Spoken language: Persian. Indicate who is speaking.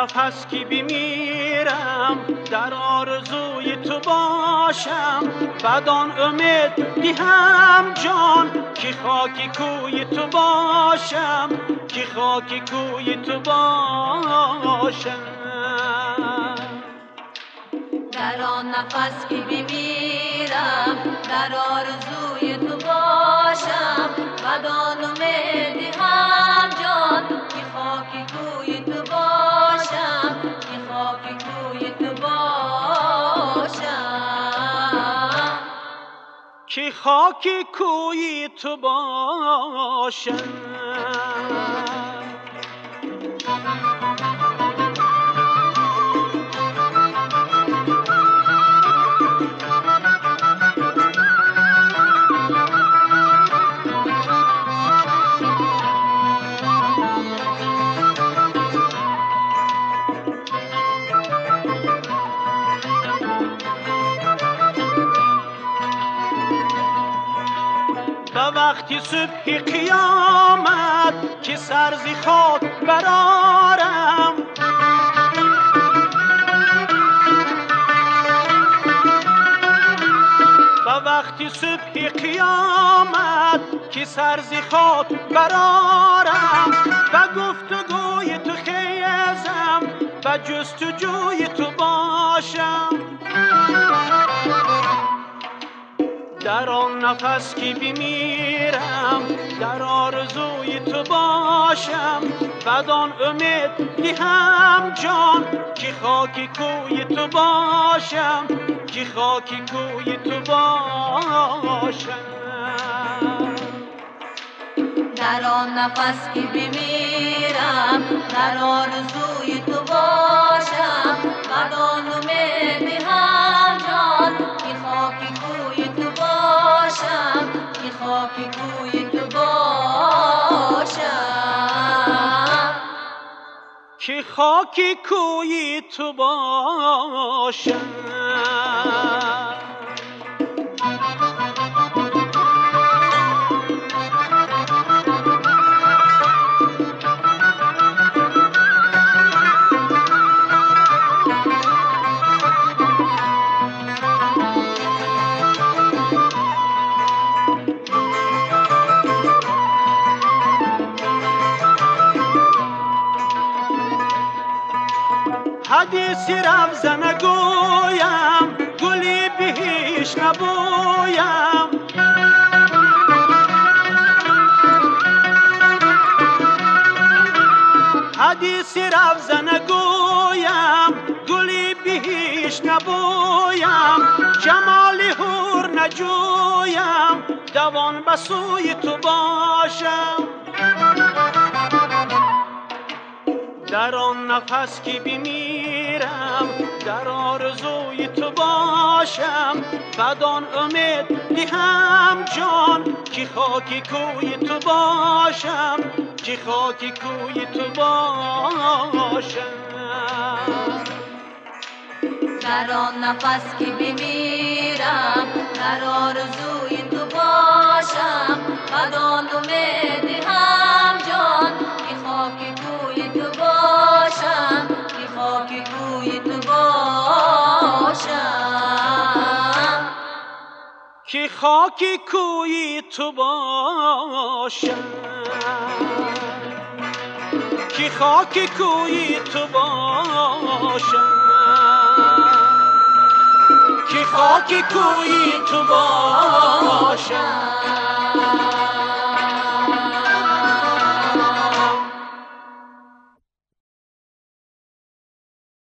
Speaker 1: نفس که بمیرم در آرزوی تو باشم. بعد آن امید دیهم جان که خاکی کوی تو باشم. که خاکی کوی تو باشم.
Speaker 2: در آن نفس که بمیرم در آرزوی تو باشم. بعد آن امید هم کوی تو باشم که خاکی کوی تو باشم
Speaker 1: وقتی صبح قیامت که سرزی خاک برارم به وقتی صبح قیامت که سرزی خاک برارم و گفتگوی تو خیزم و جستجوی در آن نفس که بمیرم در آرزوی تو باشم. بعد آن امید دیهم جان که خاکی کوی تو باشم. که خاکی کوی تو باشم.
Speaker 2: در آن نفس که بمیرم در آرزوی تو باشم. بعد آن امید هم که خاکی کوی تو باشم. که خاکی کوی تو باشم.
Speaker 1: حدیثی رفز نگویم گلی بهش نبویم حدیثی رفز نگویم گلی بهش نبویم جمالی هور نجویم دوان بسوی تو باشم. در آن نفس که بمیرم در آرزوی تو باشم. بعد آن امید دیهم جان که خاکی کوی تو باشم. که خاکی کوی تو باشم.
Speaker 2: در آن نفس که بمیرم در آرزوی باشم.
Speaker 1: که خاکی کوی تو باشم؟ که خاکی کوی تو باشم؟ که خاکی کوی تو باشم؟